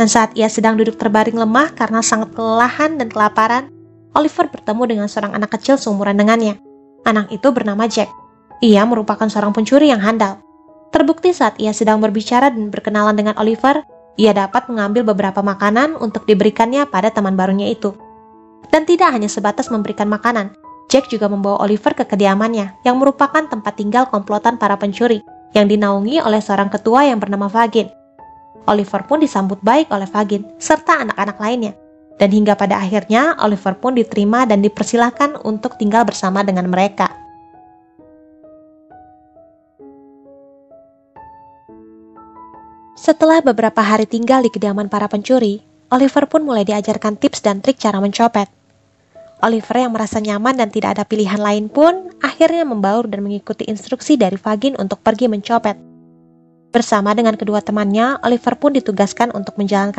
Dan saat ia sedang duduk terbaring lemah karena sangat kelelahan dan kelaparan, Oliver bertemu dengan seorang anak kecil seumuran dengannya. Anak itu bernama Jack. Ia merupakan seorang pencuri yang handal. Terbukti saat ia sedang berbicara dan berkenalan dengan Oliver, ia dapat mengambil beberapa makanan untuk diberikannya pada teman barunya itu. Dan tidak hanya sebatas memberikan makanan, Jack juga membawa Oliver ke kediamannya, yang merupakan tempat tinggal komplotan para pencuri, yang dinaungi oleh seorang ketua yang bernama Fagin. Oliver pun disambut baik oleh Fagin, serta anak-anak lainnya. Dan hingga pada akhirnya, Oliver pun diterima dan dipersilahkan untuk tinggal bersama dengan mereka. Setelah beberapa hari tinggal di kediaman para pencuri, Oliver pun mulai diajarkan tips dan trik cara mencopet. Oliver yang merasa nyaman dan tidak ada pilihan lain pun akhirnya membaur dan mengikuti instruksi dari Fagin untuk pergi mencopet. Bersama dengan kedua temannya, Oliver pun ditugaskan untuk menjalankan